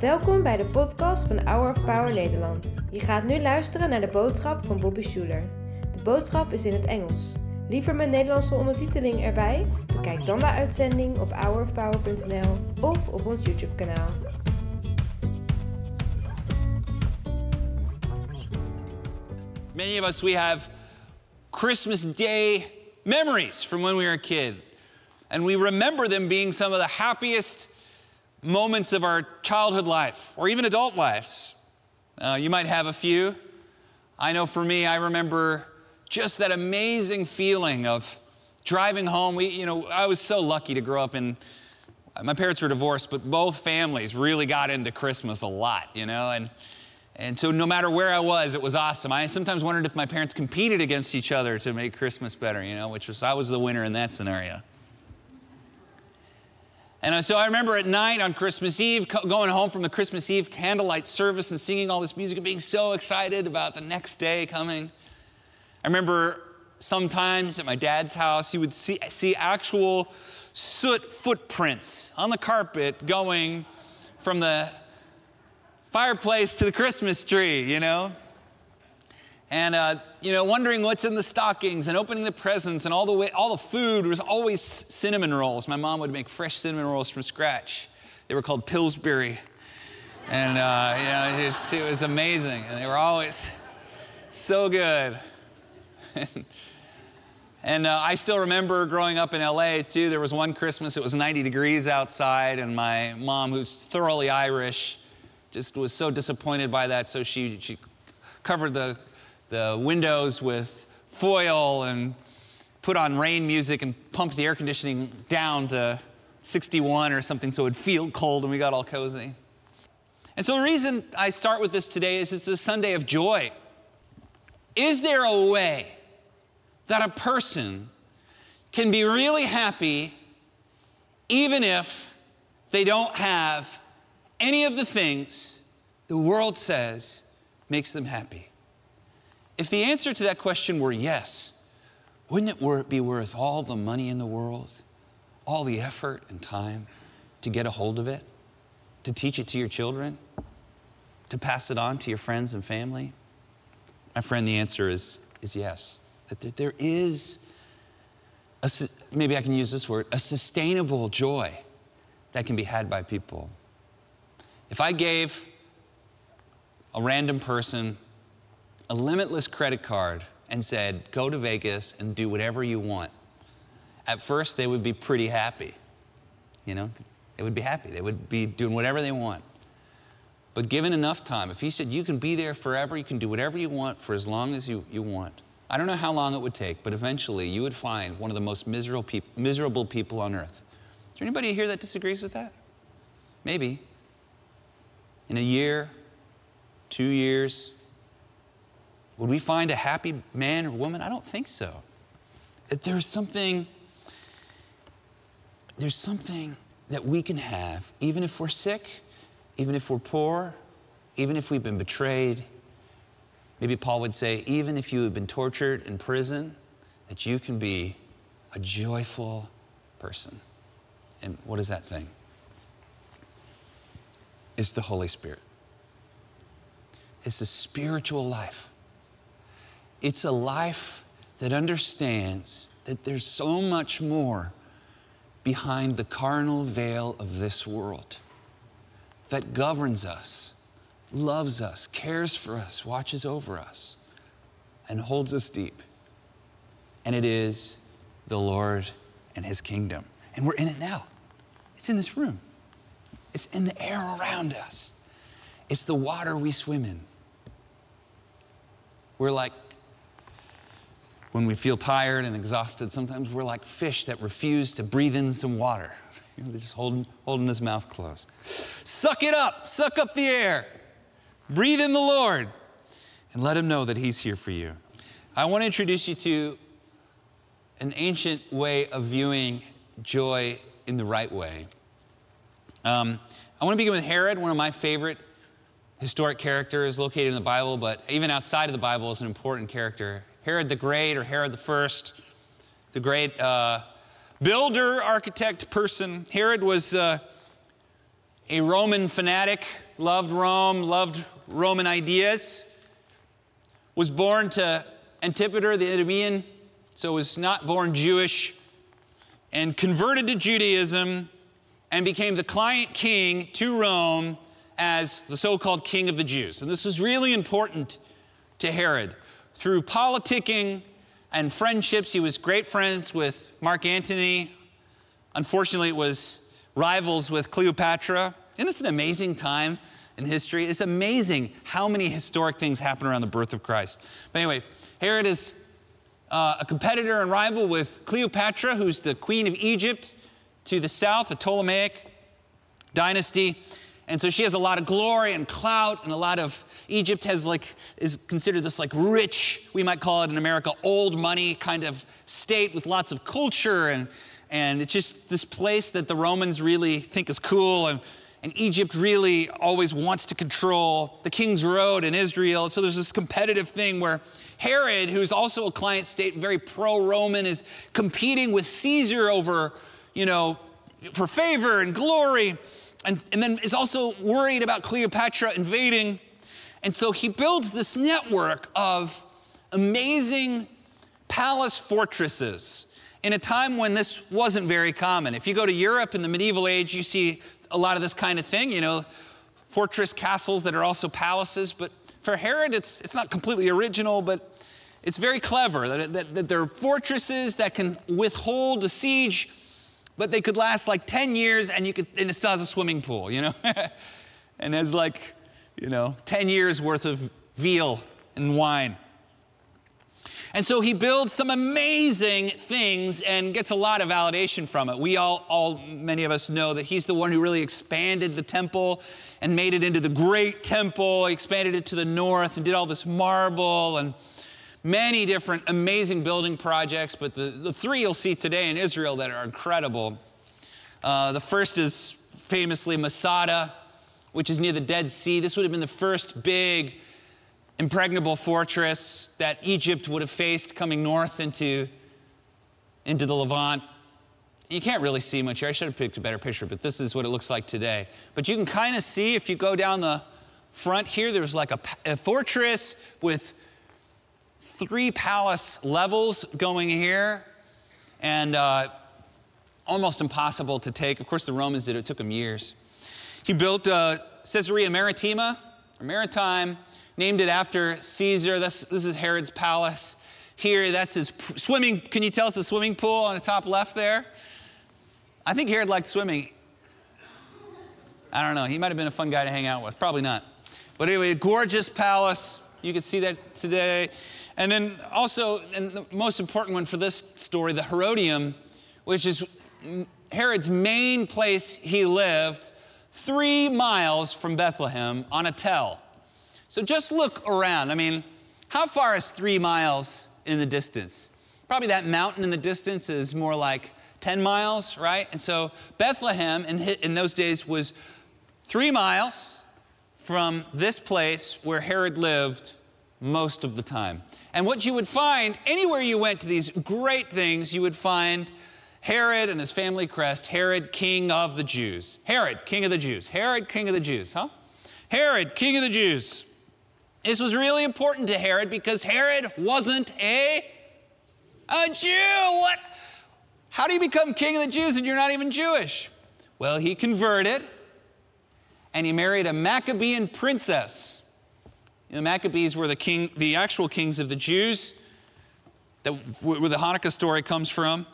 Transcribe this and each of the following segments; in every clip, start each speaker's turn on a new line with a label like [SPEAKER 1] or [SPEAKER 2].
[SPEAKER 1] Welkom bij de podcast van Hour of Power Nederland. Je gaat nu luisteren naar de boodschap van Bobby Schuler. De boodschap is in het Engels. Liever met Nederlandse ondertiteling erbij? Bekijk dan de uitzending op hourofpower.nl of op ons YouTube kanaal.
[SPEAKER 2] Many of us, we have Christmas Day memories from when we were a kid. And we remember them being some of the happiest moments of our childhood life or even adult lives. Uh, you might have a few. I know for me, I remember just that amazing feeling of driving home. We, you know, I was so lucky to grow up in. My parents were divorced, but both families really got into Christmas a lot, you know, and and so no matter where I was, it was awesome. I sometimes wondered if my parents competed against each other to make Christmas better, you know, which was I was the winner in that scenario. And so I remember at night on Christmas Eve, going home from the Christmas Eve candlelight service and singing all this music and being so excited about the next day coming. I remember sometimes at my dad's house, you would see, see actual soot footprints on the carpet going from the fireplace to the Christmas tree, you know? And, uh, you know, wondering what's in the stockings and opening the presents and all the way, all the food was always cinnamon rolls. My mom would make fresh cinnamon rolls from scratch. They were called Pillsbury. And, uh, you know, it was, it was amazing. And they were always so good. and uh, I still remember growing up in LA too. There was one Christmas, it was 90 degrees outside, and my mom, who's thoroughly Irish, just was so disappointed by that. So she, she covered the, the windows with foil and put on rain music and pumped the air conditioning down to 61 or something so it would feel cold and we got all cozy. And so the reason I start with this today is it's a Sunday of joy. Is there a way that a person can be really happy even if they don't have any of the things the world says makes them happy? If the answer to that question were yes, wouldn't it be worth all the money in the world, all the effort and time to get a hold of it, to teach it to your children, to pass it on to your friends and family? My friend, the answer is, is yes. That there is, a, maybe I can use this word, a sustainable joy that can be had by people. If I gave a random person a limitless credit card and said, go to Vegas and do whatever you want, at first they would be pretty happy. You know, they would be happy. They would be doing whatever they want. But given enough time, if he said, you can be there forever, you can do whatever you want for as long as you, you want, I don't know how long it would take, but eventually you would find one of the most miserable, peop- miserable people on earth. Is there anybody here that disagrees with that? Maybe. In a year, two years, would we find a happy man or woman? I don't think so. There's something, there's something that we can have, even if we're sick, even if we're poor, even if we've been betrayed. Maybe Paul would say, even if you have been tortured in prison, that you can be a joyful person. And what is that thing? It's the Holy Spirit. It's a spiritual life. It's a life that understands that there's so much more behind the carnal veil of this world that governs us, loves us, cares for us, watches over us, and holds us deep. And it is the Lord and His kingdom. And we're in it now. It's in this room, it's in the air around us, it's the water we swim in. We're like, when we feel tired and exhausted, sometimes we're like fish that refuse to breathe in some water. They're just holding, holding his mouth closed. Suck it up, suck up the air. Breathe in the Lord and let him know that he's here for you. I want to introduce you to an ancient way of viewing joy in the right way. Um, I want to begin with Herod, one of my favorite historic characters located in the Bible, but even outside of the Bible is an important character. Herod the Great or Herod the First, the great uh, builder, architect person. Herod was uh, a Roman fanatic, loved Rome, loved Roman ideas, was born to Antipater the Idumean, so was not born Jewish, and converted to Judaism and became the client king to Rome as the so called king of the Jews. And this was really important to Herod. Through politicking and friendships, he was great friends with Mark Antony. Unfortunately, it was rivals with Cleopatra. And it's an amazing time in history? It's amazing how many historic things happen around the birth of Christ. But anyway, Herod is uh, a competitor and rival with Cleopatra, who's the queen of Egypt to the south, the Ptolemaic dynasty. And so she has a lot of glory and clout, and a lot of Egypt has like is considered this like rich, we might call it in America, old money kind of state with lots of culture and and it's just this place that the Romans really think is cool and and Egypt really always wants to control the King's Road in Israel. So there's this competitive thing where Herod, who's also a client state, very pro Roman, is competing with Caesar over, you know, for favor and glory, and, and then is also worried about Cleopatra invading. And so he builds this network of amazing palace fortresses in a time when this wasn't very common. If you go to Europe in the medieval age, you see a lot of this kind of thing, you know, fortress castles that are also palaces. But for Herod, it's, it's not completely original, but it's very clever that, that, that there are fortresses that can withhold a siege, but they could last like 10 years and you could, and it still has a swimming pool, you know? and there's like, you know, 10 years worth of veal and wine. And so he builds some amazing things and gets a lot of validation from it. We all, all, many of us know that he's the one who really expanded the temple and made it into the great temple. He expanded it to the north and did all this marble and many different amazing building projects. But the, the three you'll see today in Israel that are incredible. Uh, the first is famously Masada, which is near the Dead Sea. This would have been the first big impregnable fortress that Egypt would have faced coming north into, into the Levant. You can't really see much here. I should have picked a better picture, but this is what it looks like today. But you can kind of see if you go down the front here, there's like a, a fortress with three palace levels going here, and uh, almost impossible to take. Of course, the Romans did it, it took them years. He built uh, Caesarea Maritima, or Maritime named it after Caesar. This, this is Herod's palace. Here, that's his swimming. Can you tell us the swimming pool on the top left there? I think Herod liked swimming. I don't know. He might have been a fun guy to hang out with. Probably not. But anyway, gorgeous palace. You can see that today. And then also, and the most important one for this story, the Herodium, which is Herod's main place he lived, three miles from Bethlehem on a tell. So just look around. I mean, how far is three miles in the distance? Probably that mountain in the distance is more like 10 miles, right? And so Bethlehem in, in those days was three miles from this place where Herod lived most of the time. And what you would find anywhere you went to these great things, you would find Herod and his family crest, Herod, king of the Jews. Herod, king of the Jews. Herod, king of the Jews, huh? Herod, king of the Jews. This was really important to Herod because Herod wasn't a, a Jew. What? How do you become king of the Jews and you're not even Jewish? Well, he converted and he married a Maccabean princess. The Maccabees were the king, the actual kings of the Jews, that, where the Hanukkah story comes from,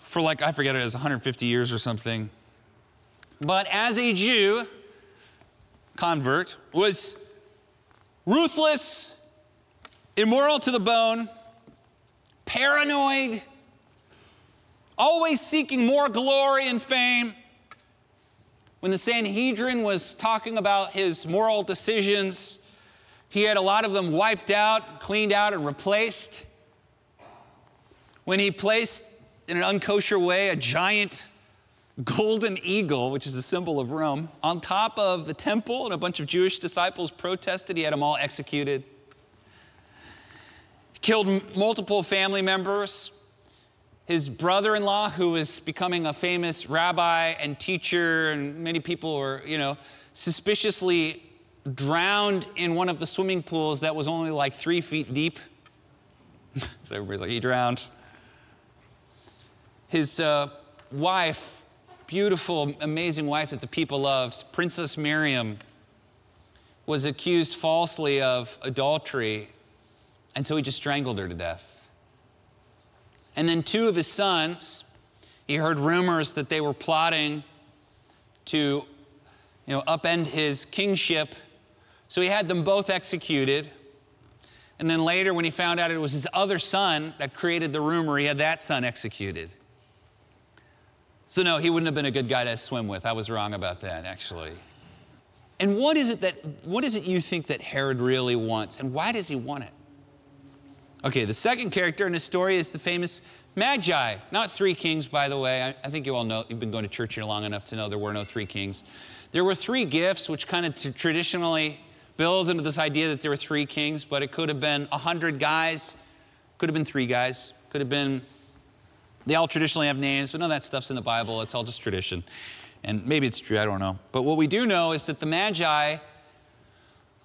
[SPEAKER 2] for like, I forget it, was 150 years or something. But as a Jew, convert, was ruthless, immoral to the bone, paranoid, always seeking more glory and fame. When the Sanhedrin was talking about his moral decisions, he had a lot of them wiped out, cleaned out, and replaced. When he placed in an unkosher way a giant golden eagle, which is a symbol of Rome, on top of the temple, and a bunch of Jewish disciples protested. He had them all executed. Killed multiple family members. His brother in law, who was becoming a famous rabbi and teacher, and many people were, you know, suspiciously drowned in one of the swimming pools that was only like three feet deep. so everybody's like, he drowned. His uh, wife, beautiful, amazing wife that the people loved, Princess Miriam, was accused falsely of adultery, and so he just strangled her to death. And then two of his sons, he heard rumors that they were plotting to you know, upend his kingship. So he had them both executed. And then later, when he found out it was his other son that created the rumor, he had that son executed. So, no, he wouldn't have been a good guy to swim with. I was wrong about that, actually. And what is it that, what is it you think that Herod really wants? And why does he want it? Okay, the second character in the story is the famous Magi. Not three kings, by the way. I, I, think you all know, you've been going to church here long enough to know there were no three kings. There were three gifts, which kind of t- traditionally builds into this idea that there were three kings, but it could have been a hundred guys, could have been three guys, could have been, they all traditionally have names, but none of that stuff's in the Bible. It's all just tradition. And maybe it's true, I don't know. But what we do know is that the Magi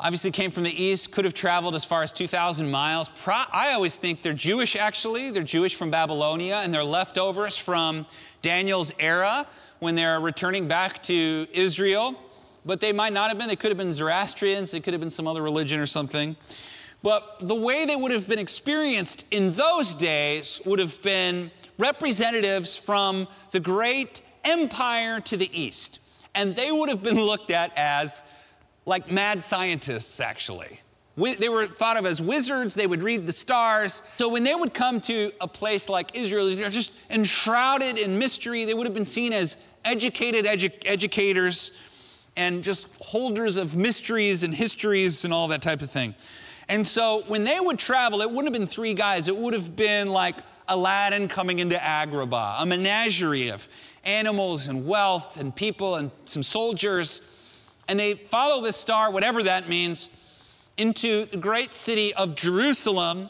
[SPEAKER 2] obviously came from the east, could have traveled as far as 2,000 miles. Pro- I always think they're Jewish, actually. They're Jewish from Babylonia, and they're leftovers from Daniel's era when they're returning back to Israel. But they might not have been. They could have been Zoroastrians, they could have been some other religion or something. But the way they would have been experienced in those days would have been representatives from the great empire to the east. And they would have been looked at as like mad scientists, actually. They were thought of as wizards, they would read the stars. So when they would come to a place like Israel, they're just enshrouded in mystery. They would have been seen as educated edu- educators and just holders of mysteries and histories and all that type of thing. And so when they would travel, it wouldn't have been three guys, it would have been like Aladdin coming into Agrabah, a menagerie of animals and wealth and people and some soldiers and they follow this star, whatever that means, into the great city of Jerusalem.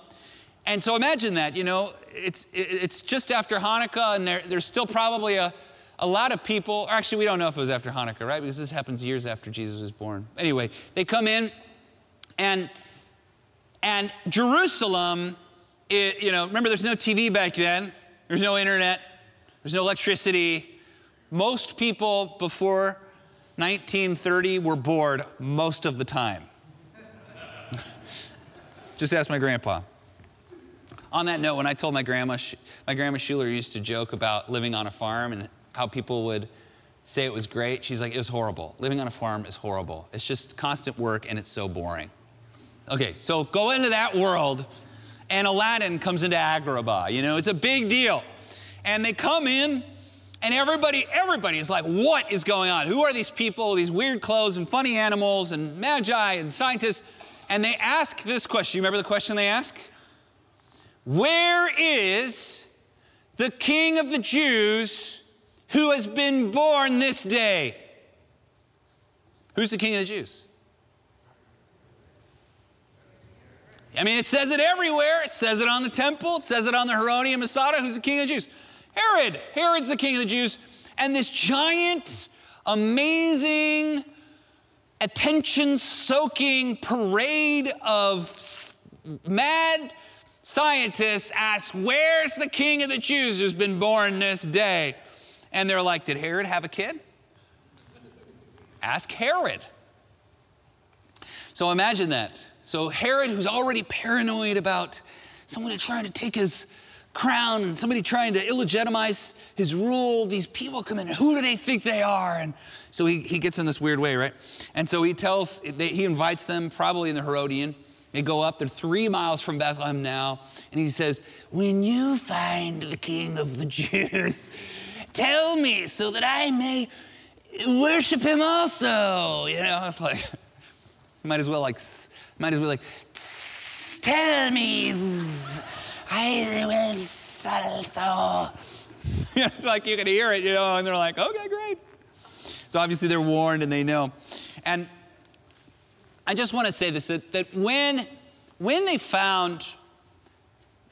[SPEAKER 2] And so imagine that, you know, it's, it's just after Hanukkah, and there, there's still probably a, a lot of people, actually, we don't know if it was after Hanukkah, right? Because this happens years after Jesus was born. Anyway, they come in, and, and Jerusalem, it, you know, remember there's no TV back then, there's no internet, there's no electricity. Most people before 1930 were bored most of the time. Just ask my grandpa. On that note, when I told my grandma, my grandma Schuller used to joke about living on a farm and how people would say it was great. She's like, it was horrible. Living on a farm is horrible. It's just constant work and it's so boring. Okay, so go into that world, and Aladdin comes into Agrabah. You know, it's a big deal. And they come in, and everybody, everybody is like, what is going on? Who are these people, these weird clothes and funny animals and magi and scientists? And they ask this question. You remember the question they ask? Where is the king of the Jews who has been born this day? Who's the king of the Jews? I mean, it says it everywhere. It says it on the temple. It says it on the Herodium Masada. Who's the king of the Jews? Herod. Herod's the king of the Jews. And this giant, amazing, attention soaking parade of mad scientists ask, Where's the king of the Jews who's been born this day? And they're like, Did Herod have a kid? Ask Herod. So imagine that. So Herod, who's already paranoid about someone trying to take his crown and somebody trying to illegitimize his rule. These people come in, who do they think they are? And so he, he gets in this weird way, right? And so he tells, he invites them, probably in the Herodium. They go up, they're three miles from Bethlehem now. And he says, When you find the king of the Jews, tell me so that I may worship him also. You know, it's like, might as well like, might as well like, tell me I will it's like you can hear it, you know, and they're like, okay, great. So obviously they're warned and they know. And I just want to say this that, that when, when they found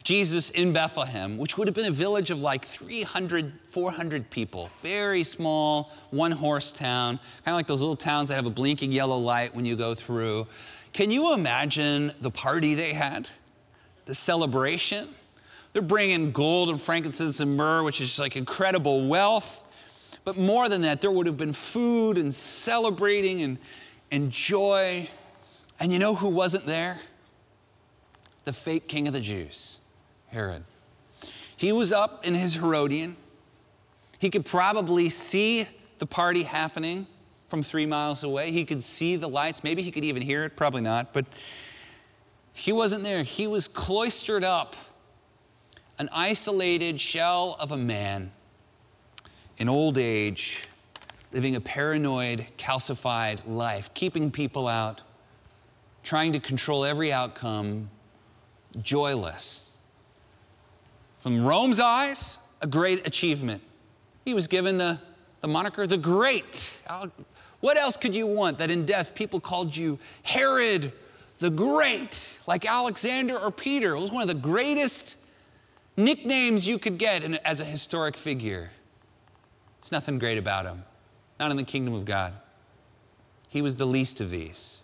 [SPEAKER 2] Jesus in Bethlehem, which would have been a village of like 300, 400 people, very small, one horse town, kind of like those little towns that have a blinking yellow light when you go through. Can you imagine the party they had? The celebration? They're bringing gold and frankincense and myrrh, which is like incredible wealth. But more than that, there would have been food and celebrating and, and joy. And you know who wasn't there? The fake king of the Jews, Herod. He was up in his Herodium. He could probably see the party happening from three miles away. He could see the lights. Maybe he could even hear it, probably not. But he wasn't there. He was cloistered up, an isolated shell of a man in old age, living a paranoid, calcified life, keeping people out, trying to control every outcome, joyless. From Rome's eyes, a great achievement. He was given the, the moniker the Great. What else could you want that in death people called you Herod the Great, like Alexander or Peter? It was one of the greatest nicknames you could get in, as a historic figure. There's nothing great about him, not in the kingdom of God. He was the least of these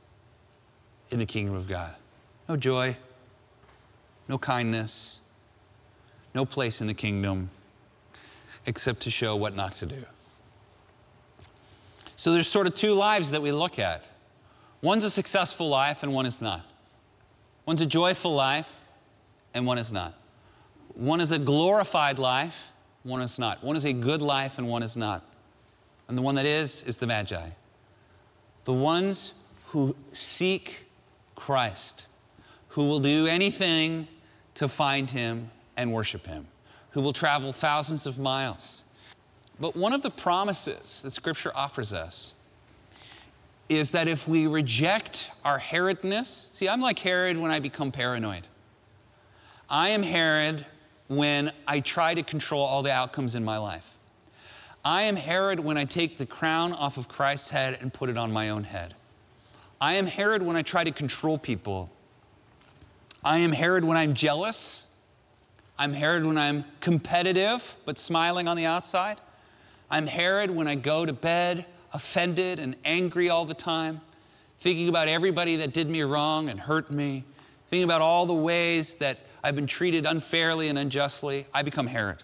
[SPEAKER 2] in the kingdom of God. No joy, no kindness, no place in the kingdom except to show what not to do. So there's sort of two lives that we look at. One's a successful life and one is not. One's a joyful life and one is not. One is a glorified life one is not. One is a good life, and one is not. And the one that is, is the Magi. The ones who seek Christ, who will do anything to find him and worship him, who will travel thousands of miles. But one of the promises that Scripture offers us is that if we reject our Herodness, see, I'm like Herod when I become paranoid. I am Herod when I try to control all the outcomes in my life. I am Herod when I take the crown off of Christ's head and put it on my own head. I am Herod when I try to control people. I am Herod when I'm jealous. I'm Herod when I'm competitive but smiling on the outside. I'm Herod when I go to bed offended and angry all the time, thinking about everybody that did me wrong and hurt me, thinking about all the ways that I've been treated unfairly and unjustly, I become Herod.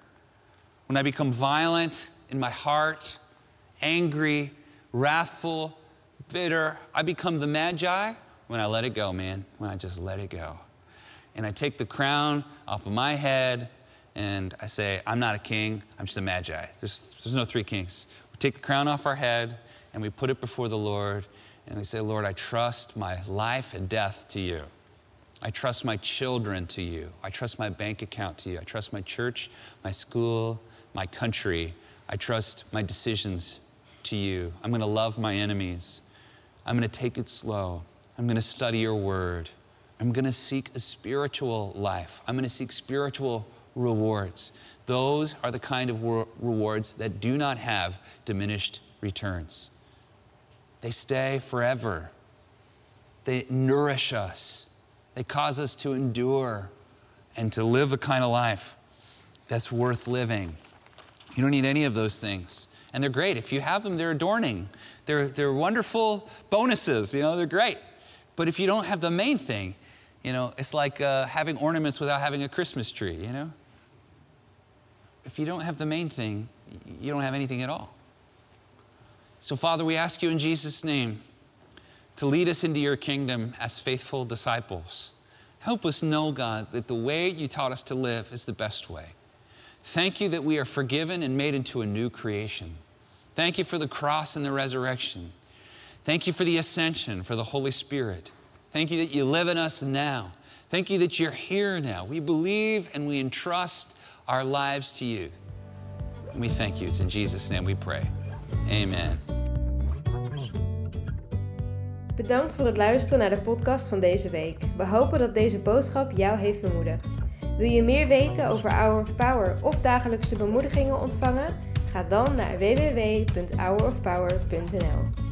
[SPEAKER 2] When I become violent in my heart, angry, wrathful, bitter, I become the Magi when I let it go, man, when I just let it go. And I take the crown off of my head and I say, I'm not a king, I'm just a Magi. There's, there's no three kings. Take the crown off our head and we put it before the Lord and we say, Lord, I trust my life and death to you. I trust my children to you. I trust my bank account to you. I trust my church, my school, my country. I trust my decisions to you. I'm going to love my enemies. I'm going to take it slow. I'm going to study your word. I'm going to seek a spiritual life. I'm going to seek spiritual rewards. Those are the kind of rewards that do not have diminished returns. They stay forever, they nourish us. They cause us to endure and to live the kind of life that's worth living. You don't need any of those things. And they're great. If you have them, they're adorning. They're, they're wonderful bonuses, you know, they're great. But if you don't have the main thing, you know, it's like uh, having ornaments without having a Christmas tree, you know? If you don't have the main thing, you don't have anything at all. So, Father, we ask you in Jesus' name to lead us into your kingdom as faithful disciples. Help us know, God, that the way you taught us to live is the best way. Thank you that we are forgiven and made into a new creation. Thank you for the cross and the resurrection. Thank you for the ascension, for the Holy Spirit. Thank you that you live in us now. Thank you that you're here now. We believe and we entrust our lives to you. We thank you. It's in Jesus' name we pray. Amen.
[SPEAKER 1] Bedankt voor het luisteren naar de podcast van deze week. We hopen dat deze boodschap jou heeft bemoedigd. Wil je meer weten over Hour of Power of dagelijkse bemoedigingen ontvangen? Ga dan naar www.hourofpower.nl.